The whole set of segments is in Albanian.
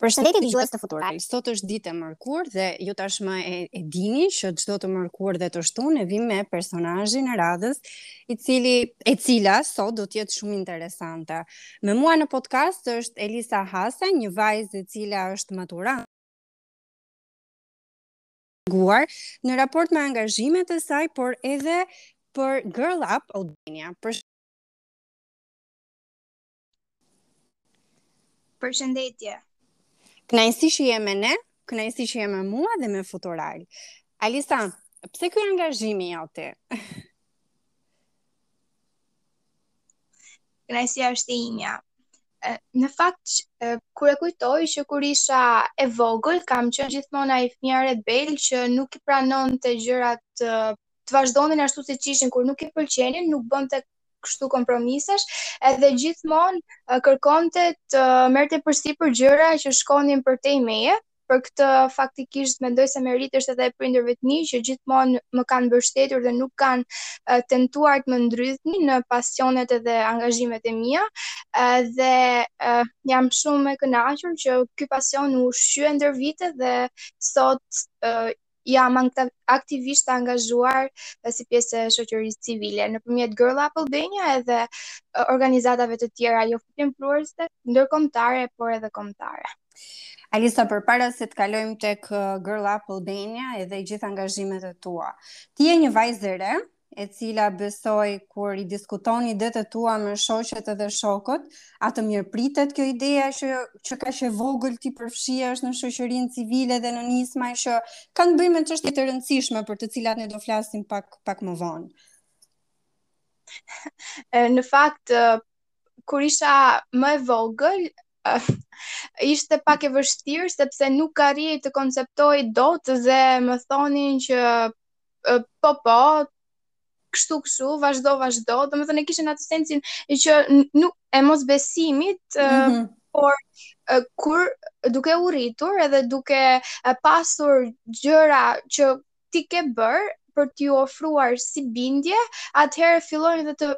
Përshëndetje dëgjues të Futural. Sot është ditë e mërkurë dhe ju tashmë e, e dini që çdo të mërkurë dhe të shtunë ne vim me personazhin e radhës, i cili e cila sot do të jetë shumë interesante. Me mua në podcast është Elisa Hasa, një vajzë e cila është maturante, e dalluar në raport me angazhimet e saj, por edhe për Girl Up Albania. Për Përshëndetje. Kënaqësi që je me ne, kënaqësi që je me mua dhe me Futural. Alisa, pse ky angazhimi yt? Kënaqësia është e imja. Në fakt, kur e kujtoj që kur isha e vogël, kam qenë gjithmonë ai fëmija rebel që nuk i pranonte gjërat të vazhdonin ashtu siç ishin kur nuk i pëlqenin, nuk bënte kështu kompromisesh, edhe gjithmonë uh, kërkonte të merrte përsipër gjëra që shkonin përtej meje. Për këtë faktikisht mendoj se meritë është edhe e prindërve të mi që gjithmonë më kanë mbështetur dhe nuk kanë uh, tentuar të më ndrydhnin në pasionet edhe angazhimet e mia. Uh, dhe uh, jam shumë e kënaqur që ky pasion u ushqye ndër vite dhe sot uh, jam aktivisht e angazhuar si pjesë e shoqërisë civile nëpërmjet Girl Up Albania edhe organizatave të tjera jo vetëm fitimprurëse, ndërkombëtare por edhe kombëtare. Alisa, përpara se të kalojmë tek Girl Up Albania edhe gjithë angazhimet e tua. Ti je një vajzë e re, e cila besoj kur i diskuton idetë e tua me shoqet edhe shokët, a të mirëpritet kjo ideja që, që kaq e vogël ti përfshihesh në shoqërinë civile dhe në nisma që kanë të bëjnë me çështje të rëndësishme për të cilat ne do flasim pak, pak më vonë. në fakt, kur isha më e vogël, ishte pak e vështirë sepse nuk arrinin ta konceptonin dot dhe më thonin që po po, kështu kështu, vazhdo, vazhdo, domethënë e kishën atë sensin që nuk e mosbesimit, mm -hmm. por kur duke u rritur edhe duke pasur gjëra që ti ke bërë, për t'ua ofruar si bindje, atëherë fillojnë dhe të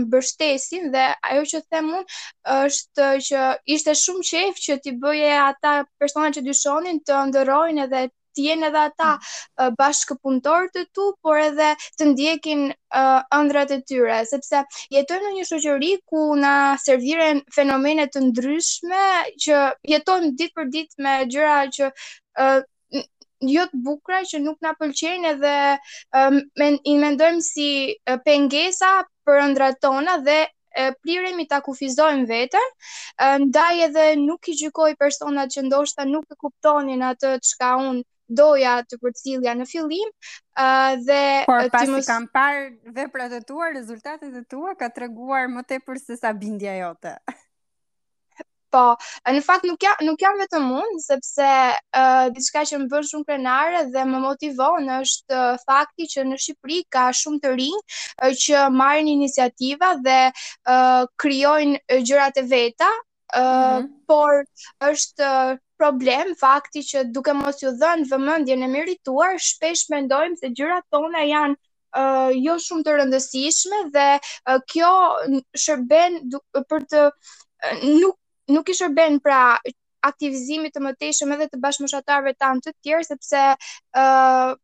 mbështesin dhe ajo që them unë është që ishte shumë qejf që t'i bëje ata persona që dyshonin të ndërrojnë mendje të jenë edhe ata uh, bashkëpunëtorë të tu, por edhe të ndjekin uh, ëndrrat e tyre, sepse jetojmë në një shoqëri ku na serviren fenomene të ndryshme që jetojmë ditë për ditë me gjëra që uh, jo të bukura që nuk na pëlqejnë edhe um, men, i mendojmë si uh, pengesa për ëndrrat tona dhe priremi ta kufizojmë veten, ndaj edhe nuk i gjykoj personat që ndoshta nuk e kuptonin atë çka unë doja të përcillja në fillim, ë dhe por pasi mos... kam parë veprat e tua, rezultatet e tua ka treguar më tepër se sa bindja jote. Po, në fakt nuk jam nuk jam vetëm unë, sepse uh, diçka që më bën shumë krenare dhe më motivon është uh, fakti që në Shqipëri ka shumë të rinj uh, që marrin iniciativa dhe uh, krijojnë uh, gjërat e veta, uh, mm -hmm. por është uh, problem fakti që duke mos ju dhënë vëmendjen e merituar, shpesh mendojmë se gjërat tona janë uh, jo shumë të rëndësishme dhe uh, kjo shërben për të uh, nuk nuk i shërben pra aktivizimit të mëtejshëm edhe të bashkëmoshatarëve tanë të tjerë sepse ë uh,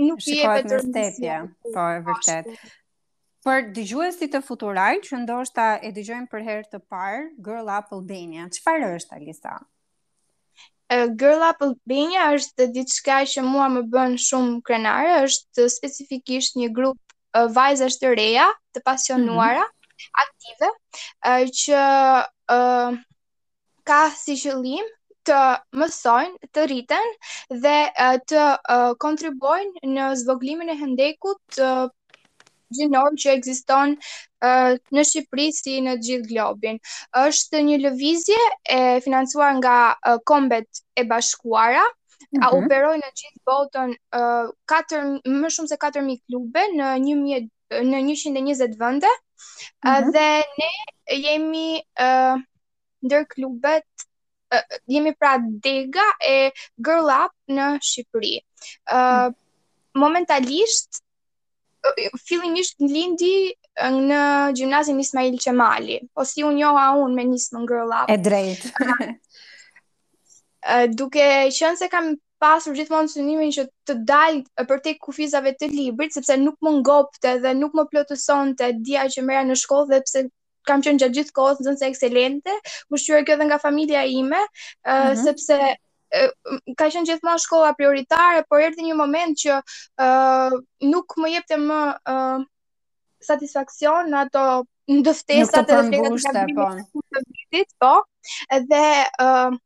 nuk i jepet rëndësia. Po, e vërtetë. Për dëgjuesit e Futural që ndoshta e dëgjojnë për herë të parë Girl Up Albania, çfarë është Alisa? Girl Up Albania është diçka që mua më bën shumë krenare, është specifikisht një grup vajzash të reja, të pasionuara, mm -hmm. aktive, që uh, ka si qëllim të mësojnë, të rriten dhe uh, të uh, kontribuojnë në zvogëlimin e hendekut uh, gjinor që ekziston në Shqipëri si në gjithë globin. Është një lëvizje e financuar nga Kombet e Bashkuara, mm -hmm. a mhm. operojnë në gjithë botën uh, 4, më shumë se 4.000 klube në 1.000 në 120 vende mm -hmm. dhe ne jemi uh, ndër klubet uh, jemi pra dega e Girl Up në Shqipëri. Uh, mm -hmm. Momentalisht fillimisht lindi në gjimnazin Ismail Qemali, po si u njoha unë me nismën Girl Up. E drejtë. duke qenë se kam pasur gjithmonë synimin që të dal përtej kufijve të librit sepse nuk më ngopte dhe nuk më plotësonte dija që merra në shkollë dhe pse kam qenë gjatë gjithë kohës nxënëse ekselente, ushqyer kjo edhe nga familja ime, uh, mm -hmm. sepse ka qenë gjithmonë shkolla prioritare, por erdhi një moment që uh, nuk më jepte më uh, satisfaksion ato dëftesat e fletat e vitit, po. Dhe uh,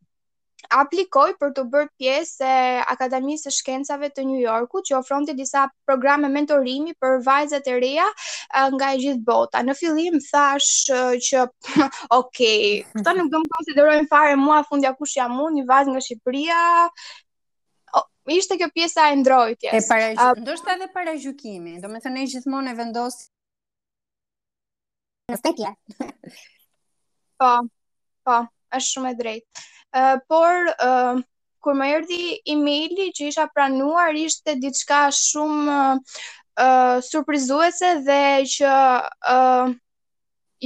aplikoj për t'u bërë pjesë e Akademisë së Shkencave të New Yorkut, që ofronte disa programe mentorimi për vajzat e reja nga e gjithë bota. Në fillim thashë që ok, këta nuk do më konsiderojnë fare mua fundja kush jam unë, një vajzë nga Shqipëria. Ishte kjo pjesa e ndrojtjes. E para, uh, ndoshta edhe paragjykimi. Domethënë ne gjithmonë e vendos në stekje. po, po, është shumë e drejtë. Uh, por, uh, kur më erdhi emaili që isha pranuar, ishte diçka shumë uh, surprizuese dhe që uh,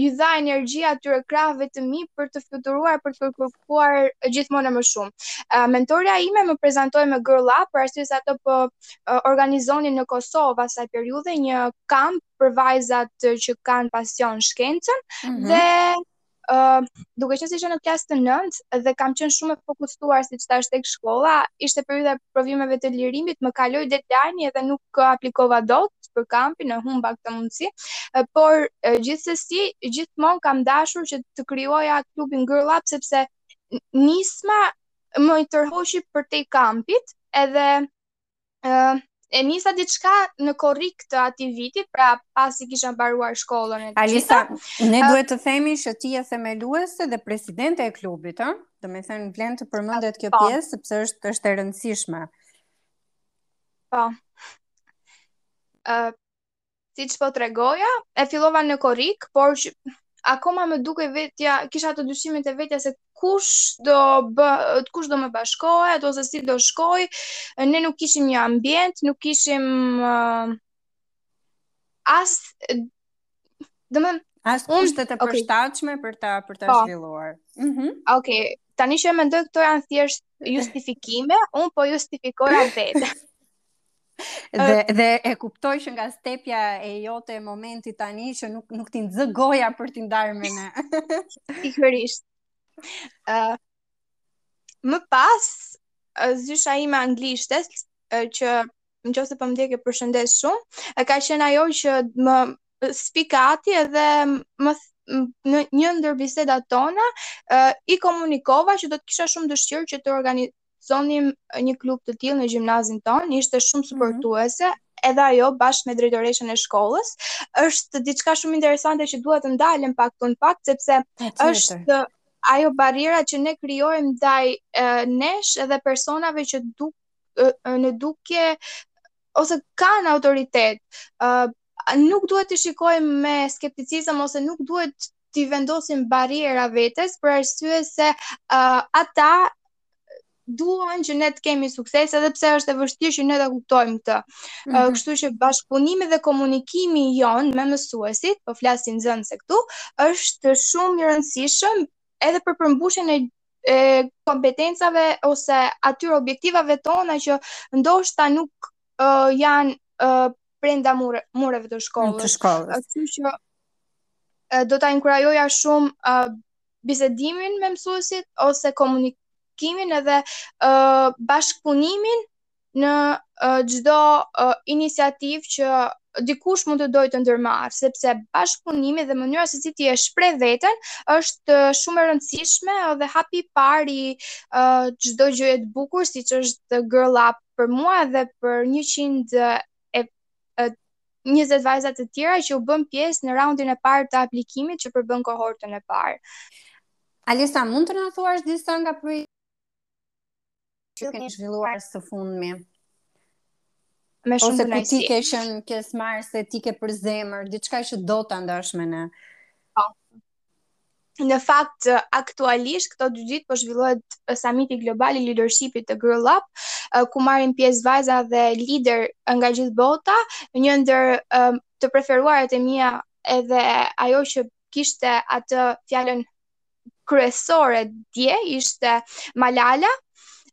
iu dha energji atyre krahëve të mi për të fluturuar, për të kërkuar gjithmonë e më shumë. Uh, mentorja ime më prezantoi me Girl Up, për arsye se ato po uh, organizonin në Kosovë asaj periudhe një kamp për vajzat që kanë pasion shkencën mm -hmm. dhe Uh, duke qenë se isha në klasë të nëntë dhe kam qenë shumë e fokusuar siç thashë tek shkolla, ishte periudha e provimeve të lirimit, më kaloi deadline-i edhe nuk aplikova dot për kampin, e humba këtë mundësi, uh, por uh, gjithsesi, gjithmonë kam dashur që të krijoja klubin Girl Up, sepse nisma më tërhoqi përtej kampit, edhe Uh, e nisa diçka në korrik të atij viti, pra pasi kisha mbaruar shkollën e të gjitha. Alisa, ne duhet të themi që ti je themeluese dhe presidente e klubit, ëh? Domethënë vlen të përmendet kjo po. pjesë sepse është është e rëndësishme. Po. Ëh, siç po tregoja, e fillova në korrik, por akoma më dukej vetja, kisha ato dyshimet e vetes se kush do të, kush do më bashkohej ose si do shkojë. Ne nuk kishim një ambient, nuk kishim uh, as domethënë as kushte të përshtatshme okay. për ta për ta po. zhvilluar. Mhm. Mm Okej. Okay. Tani që e mendoj këto janë thjesht justifikime, unë po justifikoja veten. Dhe dhe e kuptoj që nga stepja e jote e momentit tani që nuk nuk t'i nxë goja për t'i ndarë me ne. Sigurisht. Ë uh, më pas zysha ime e anglishtes uh, që në qofë se po më ndjek e përshëndes shumë, ka qenë ajo që më spikati edhe më në një ndër bisedat tona uh, i komunikova që do të kisha shumë dëshirë që të organiz zonim një klub të tillë në gjimnazin tonë, ishte shumë mhm. suportuese, mm -hmm. edhe ajo bashkë me drejtoreshën e shkollës. Është diçka shumë interesante që dua të ndalem pak këtu pak sepse është ajo barriera që ne krijojmë ndaj nesh edhe personave që duk në dukje ose kanë autoritet. Ë nuk duhet t'i shikojmë me skepticizëm ose nuk duhet t'i vendosim barriera vetes për arsye se uh, ata duan që ne të kemi sukses edhe pse është e vështirë që ne ta kuptojmë këtë. Mm -hmm. Kështu që bashkëpunimi dhe komunikimi jonë me mësuesit, po flas si nxënëse këtu, është shumë i rëndësishëm edhe për përmbushjen e e kompetencave ose atyre objektivave tona që ndoshta nuk uh, janë uh, brenda mure, mureve të shkollës. Të shkollës. Kështu që do ta inkurajoja shumë uh, bisedimin me mësuesit ose komunikimin edhe uh, bashkëpunimin në çdo uh, uh, iniciativë që dikush mund të dojë të ndërmarrë, sepse bashkëpunimi dhe mënyra se si ti e shpreh veten është shumë e rëndësishme dhe hapi i parë i çdo uh, gjëje të bukur siç është Girl Up për mua dhe për 120 vajza të tjera që u bënë pjesë në raundin e parë të aplikimit që përbën kohortën e parë. Alisa, mund të na thuash disa nga projektet që keni zhvilluar së fundmi? Me shumë Ose ku ti ke qenë, pjesëmarrëse ti ke për zemër, diçka që do ta ndashë me ne. Po. Në fakt, aktualisht këto dy ditë po zhvillohet samiti global i leadershipit të Girl Up, ku marrin pjesë vajza dhe liderë nga gjithë bota, një ndër të preferuarat e mia edhe ajo që kishte atë fjalën kryesore dje ishte Malala.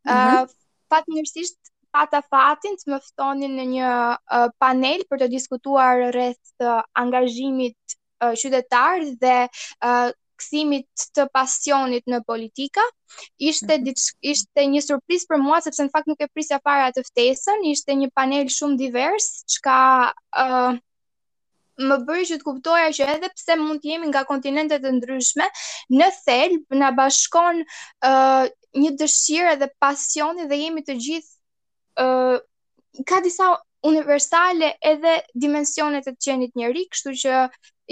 Mm -hmm. uh, Fatmirësisht pata fatin të më ftonin në një uh, panel për të diskutuar rreth uh, angazhimit uh, qytetar dhe uh, kthimit të pasionit në politika. Ishte mhm. diç, ishte një surprizë për mua sepse në fakt nuk e prisja fare atë ftesën, ishte një panel shumë divers, çka ë uh, më bëri që të kuptoja që edhe pse mund të jemi nga kontinente të ndryshme, në thelb na bashkon ë uh, një dëshirë dhe pasioni dhe jemi të gjithë ë uh, ka disa universale edhe dimensionet e të qenit njeri, kështu që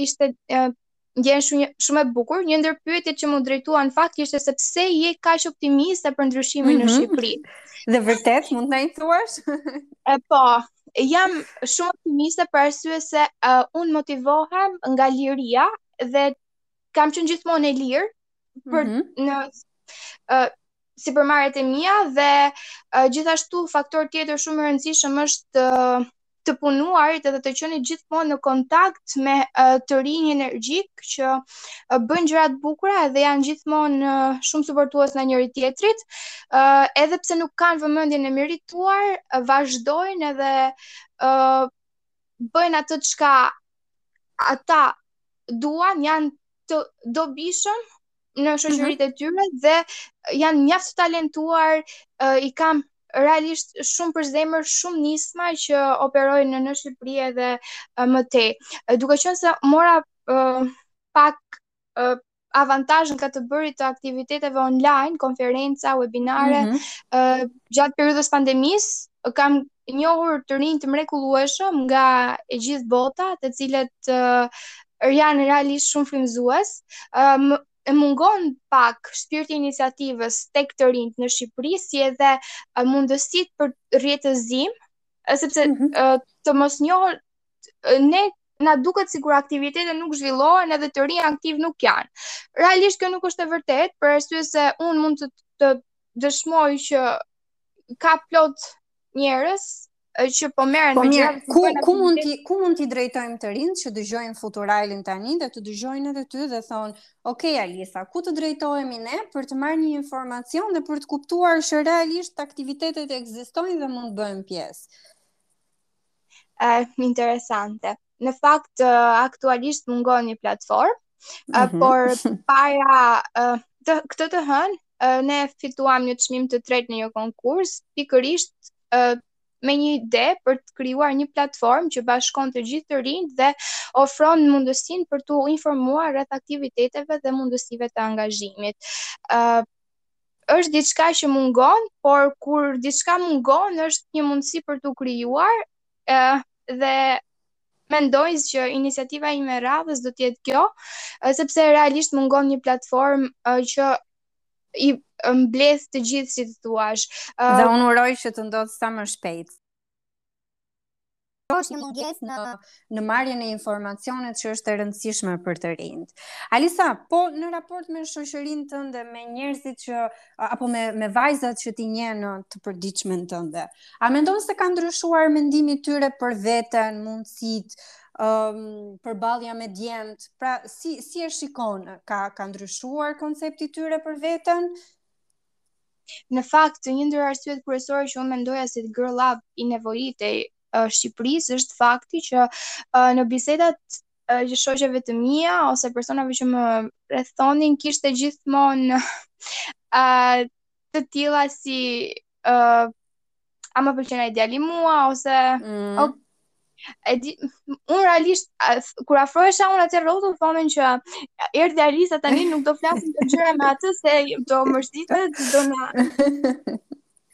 ishte uh, ndjenjë shumë shumë e bukur. Një ndër pyetjet që m'u drejtuan në fakt ishte se pse je kaq optimiste për ndryshimin mm -hmm. në mhm. Shqipëri. Dhe vërtet mund të na i thuash? e po, jam shumë optimiste për arsye se uh, unë motivohem nga liria dhe kam qenë gjithmonë e lirë për mm -hmm. në uh, sipërmarrjet e mia dhe uh, gjithashtu faktor tjetër shumë i rëndësishëm është uh, të punuarit edhe të qenit gjithmonë në kontakt me uh, të rinj energjik që uh, bëjnë gjëra të bukura edhe janë gjithmonë uh, shumë suportues ndaj njëri-tjetrit, uh, edhe pse nuk kanë vëmendjen e merituar, uh, vazhdojnë edhe uh, bëjnë atë çka ata duan, janë të dobishëm në mhm. shoqëritë mm -hmm. e tyre dhe janë mjaft të talentuar, uh, i kam realisht shumë për zemër, shumë nisma që operojnë në në Shqipëri edhe uh, më tej. Uh, duke qenë se mora uh, pak uh, avantazh nga të bërit të aktiviteteve online, konferenca, webinare, mm -hmm. uh, gjatë periudhës pandemisë, kam njohur të rinj të mrekullueshëm nga e gjithë bota, të cilët uh, janë realisht shumë frymëzues. Um, mungon pak shpirti i iniciativës tek të rinjtë në Shqipëri si edhe mundësitë për rrjetëzim, sepse mm -hmm. të mos njohur ne na duket sikur aktivitetet nuk zhvillohen edhe të rinj aktiv nuk janë. Realisht kjo nuk është e vërtetë, për arsye se un mund të të dëshmoj që ka plot njerëz që po merren po me ku ku mund t'i ku mund t'i drejtojmë të rinjtë që dëgjojnë Futuralin tani dhe të dëgjojnë edhe ty dhe thonë, "Ok Alisa, ku të drejtohemi ne për të marrë një informacion dhe për të kuptuar që realisht aktivitetet ekzistojnë dhe mund të bëhemi pjesë?" Uh, interesante. Në fakt, uh, aktualisht mungon një platformë, mm -hmm. uh, por para uh, të, këtë të hënë, uh, ne fituam një çmim të tretë në një konkurs, pikërisht uh, me një ide për të krijuar një platformë që bashkon të gjithë të rinjtë dhe ofron mundësinë për t'u informuar rreth aktiviteteve dhe mundësive të angazhimit. Uh, është diçka që mungon, por kur diçka mungon është një mundësi për t'u krijuar, ë dhe mendoj që iniciativa ime e radhës do të jetë kjo, sepse realisht mungon një platformë që i mbledh të gjithë si të thuash. Dhe unë uroj që të ndodhë sa më shpejt. Kjo është një mungesë në në marrjen e informacionit që është e rëndësishme për të rinjt. Alisa, po në raport me shoqërinë tënde, me njerëzit që apo me me vajzat që ti njeh në të përditshmen tënde, a mendon se ka ndryshuar mendimi i tyre për veten, mundësitë, um, përballja me djemtë, pra si, si e shikon, ka, ka ndryshuar koncepti i tyre për veten, Në fakt, një ndër arsyet kryesore që unë mendoja se Girl Up i nevojitet uh, Shqipërisë është fakti që uh, në bisedat uh, që shoqeve të mia ose personave që më rrethonin kishte gjithmonë uh, të tilla si uh, a më pëlqen ai djali mua ose mm. o, e di un realisht kur afrohesha un atje rrotull thonin që erdhi Alisa tani nuk do flasim këto gjëra me atë se do mërzitet do na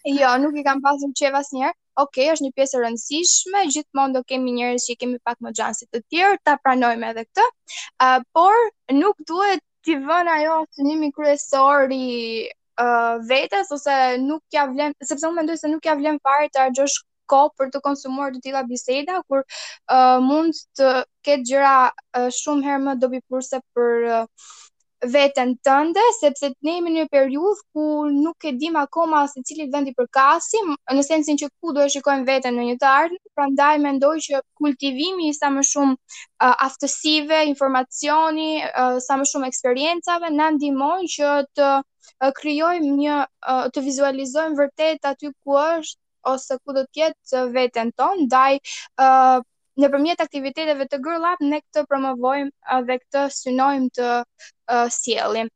Jo, nuk i kam pasur qejf asnjëherë. Okej, okay, është një pjesë e rëndësishme, gjithmonë do kemi njerëz që i kemi pak më xhan se të tjerë, ta pranojmë edhe këtë. Uh, por nuk duhet të jetë ajo synimi kryesor i uh, vetes ose nuk ja vlen, sepse unë mendoj se nuk ja vlen fare të harxhosh kohë për të konsumuar të tilla biseda kur uh, mund të ketë gjëra uh, shumë herë më dobiprurëse për uh, veten tënde sepse ne jemi në një periudhë ku nuk e dim akoma se cilit vend i përkasim, në sensin që ku do e shikojmë veten në një të ardhme, prandaj mendoj që kultivimi i sa më shumë uh, aftësive, informacioni, uh, sa më shumë eksperiencave na ndihmojnë që të uh, krijojmë një uh, të vizualizojmë vërtet aty ku është ose ku do të jetë veten tonë, ndaj uh, nëpërmjet aktiviteteve të Girl Up ne këtë promovojmë dhe këtë synojmë të uh, sjellim.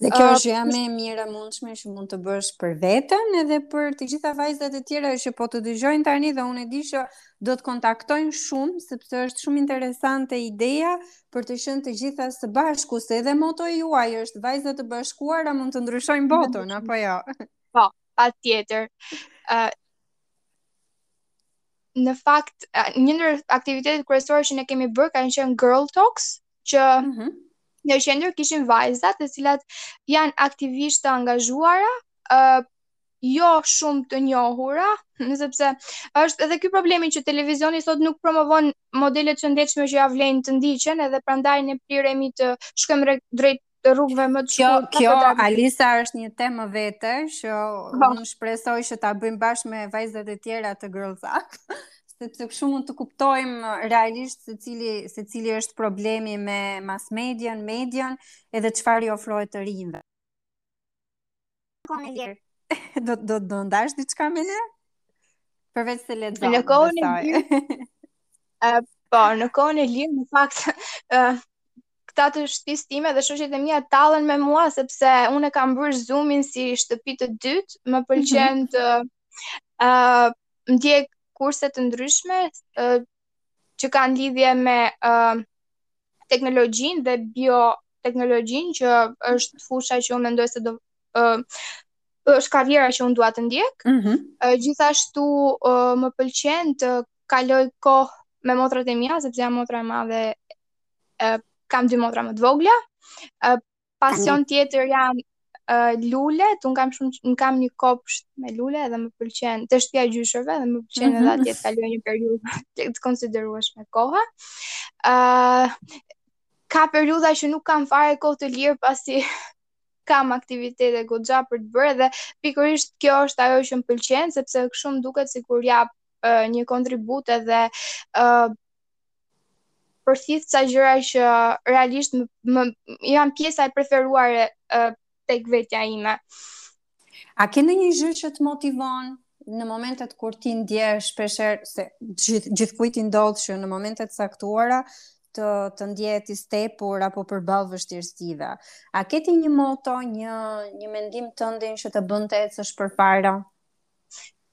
Dhe kjo është gjëja më e mirë e mundshme që mund të bësh për veten edhe për të gjitha vajzat e tjera që po të dëgjojnë tani dhe unë e di që do të kontaktojnë shumë sepse është shumë interesante ideja për të qenë të gjitha së bashku, se edhe motoja juaj është vajza të bashkuara mund të ndryshojnë botën apo jo. Po, patjetër. Ë uh, Në fakt, një ndër aktivitetet kryesore që ne kemi bërë kanë qenë Girl Talks, që mm -hmm. në qendër kishin vajza të cilat janë aktivisht të angazhuara, uh, jo shumë të njohura, sepse është edhe ky problemi që televizioni sot nuk promovon modelet e shëndetshme që ja vlen të ndiqen edhe prandaj ne priremi të shkojmë drejt rrugëve më të shkurtra. Kjo, kjo Alisa është një temë më vete që po. unë shpresoj që ta bëjmë bashkë me vajzat e tjera të Girl Up, sepse kështu mund të kuptojmë realisht se cili se cili është problemi me masmedian, median, edhe çfarë i ofrohet të rinjve. kohën e lirë. do do do ndash diçka me ne? Përveç se lexon. Në kohën e lirë. Ë, po, në kohën e lirë, në fakt, ë këta të shtëpisë time dhe shoqet e mia tallen me mua sepse unë e kam bërë Zoomin si shtëpi të dytë, më mhm. pëlqen të ë ndjek kurse të ndryshme, që kanë lidhje me uh, teknologjinë dhe bioteknologjinë që është fusha që unë mendoj se do uh, është karriera që unë dua të ndjek. Mm -hmm. uh, gjithashtu uh, më pëlqen të kaloj kohë me motrat e mia, sepse jam motra e madhe, uh, kam dy motra më të vogla. Uh, Pasion tjetër janë uh, lulet, unë kam shumë, unë kam një kopsht me lule dhe më pëlqen, te shpia e gjyshërve dhe më pëlqen mm -hmm. edhe atje të kaloj një periudhë të, të konsiderueshme kohe. Uh, ka periudha që nuk kam fare kohë të lirë pasi kam aktivitete goxha për të bërë dhe pikërisht kjo është ajo që më pëlqen sepse shumë duket sikur jap uh, një kontribut edhe uh, përthith ca gjëra që realisht më, më janë pjesa e preferuar e, tek vetja ime. A ke ndonjë gjë që të motivon në momentet kur ti ndjesh shpeshher se gjith, gjithkujt i ndodh që në momente të caktuara të të ndjehet i stepur apo përball vështirësive. A ke ti një moto, një një mendim tëndin që të bën të ecësh përpara?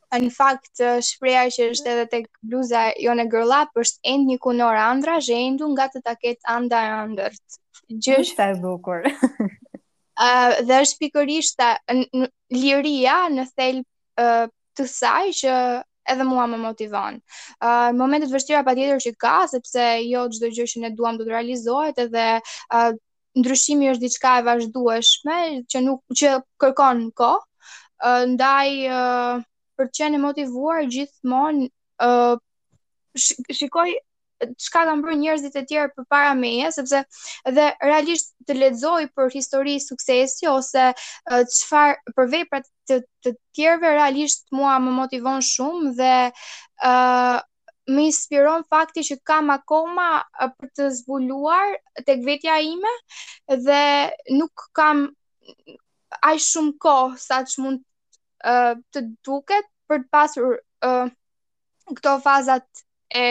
Në fakt, shprehja që është edhe tek bluza jonë e Girl Up është end një kunorë andrrash dhe endu nga të ta ketë anda e andërt. Gjysh. Sa e bukur. uh, dhe është pikërisht ta, në, liria në thelb uh, të saj që edhe mua më motivon. Uh, momente të vështira patjetër që ka, sepse jo çdo gjë që ne duam do të realizohet edhe uh, ndryshimi është diçka e vazhdueshme që nuk që kërkon kohë. Uh, ndaj uh, për të qenë e motivuar gjithmonë uh, shikoj çka kanë bërë njerëzit e tjerë përpara meje, sepse dhe realisht të lexoj për histori suksesi ose çfarë për vepra të të tjerëve realisht mua më motivon shumë dhe ë uh, më inspiron fakti që kam akoma për të zbuluar tek vetja ime dhe nuk kam aq shumë kohë sa që mund uh, të duket për të pasur uh, këto fazat e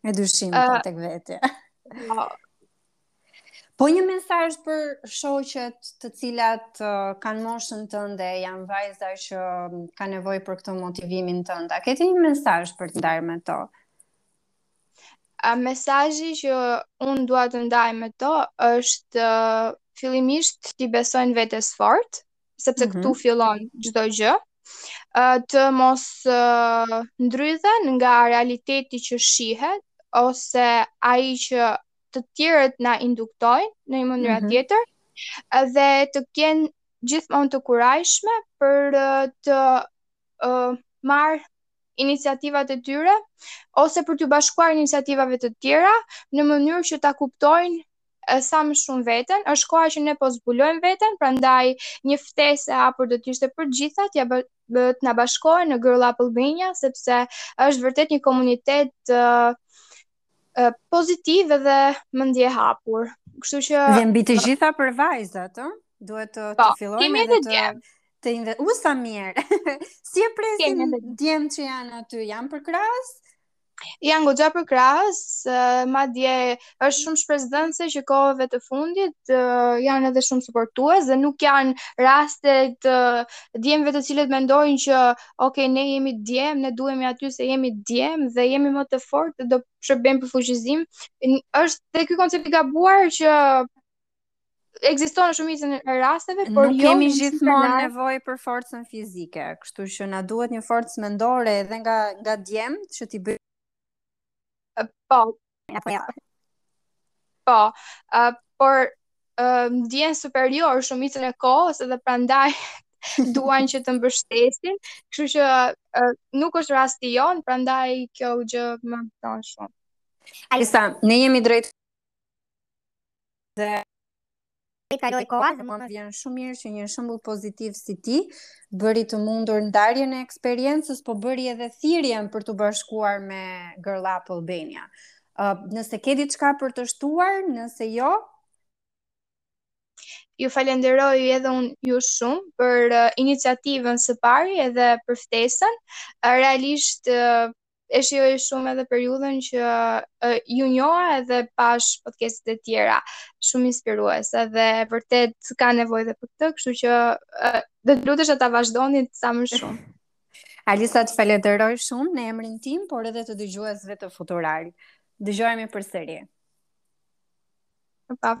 e dyshimit uh, tek vetja. Po. Po një mesazh për shoqet të cilat uh, kanë moshën tënde, janë vajza që um, kanë nevojë për këtë motivimin tënd. A ke një mesazh për të ndarë me to? A mesazhi që unë dua të ndaj me to është uh, fillimisht t'i besojnë vetes fort, sepse mm -hmm. këtu fillon çdo gjë. Uh, të mos uh, ndrydhen nga realiteti që shihet ose ai që të tjerët na induktojnë në një mënyrë mm -hmm. tjetër dhe të kenë gjithmonë të kurajshme për të uh, marrë iniciativat e tyre ose për t'iu bashkuar iniciativave të tjera në mënyrë që ta kuptojnë sa më shumë veten, është koha që ne po zbulojmë veten, prandaj një ftesë e hapur do të ishte për të gjitha, ja bë, bë, të na bashkohen në Girl Up Albania sepse është vërtet një komunitet uh, pozitiv dhe mendjehapur. Kështu që dhe mbi të gjitha për vajzat, ëh, duhet të, po, të fillojmë edhe të të inve... U sa mirë. si e presin djem që janë aty, janë për krahas? Janë goxha përkrahës, uh, madje është shumë shpresëdhënëse që kohëve të fundit uh, janë edhe shumë suportues dhe nuk janë raste të djemve të cilët mendojnë që uh, ok ne jemi djem, ne duhemi aty se jemi djem dhe jemi më të fortë dhe do shërbejmë për fuqizim. Është dhe ky koncept i gabuar që ekziston në shumicën e rasteve, por nuk jo kemi gjithmonë nevojë për forcën fizike, kështu që na duhet një forcë mendore edhe nga nga djem që t'i bëjnë. Po, në apo jo. Po, uh, por uh, ndihen superior shumicën e kohës dhe prandaj duan që të mbështesin, kështu që uh, nuk është rasti jonë, prandaj kjo gjë më bën shumë. Alisa, ne jemi drejt dhe i kaloi koha dhe mua më vjen shumë mirë që një shembull pozitiv si ti bëri të mundur ndarjen e eksperiencës, po bëri edhe thirrjen për t'u bashkuar me Girl Up Albania. Uh, nëse ke diçka për të shtuar, nëse jo, ju falenderoj edhe unë ju shumë për uh, iniciativën së pari edhe për ftesën. Uh, realisht uh, e shijoj shumë edhe periudhën që uh, ju njoha edhe pashë podcastet e tjera, shumë inspiruese dhe vërtet ka nevojë dhe për këtë, kështu që uh, do të lutesha ta vazhdoni sa më shumë. Alisa të falenderoj shumë në emrin tim, por edhe të dëgjuesve të Futural. Dëgjohemi përsëri. Pa.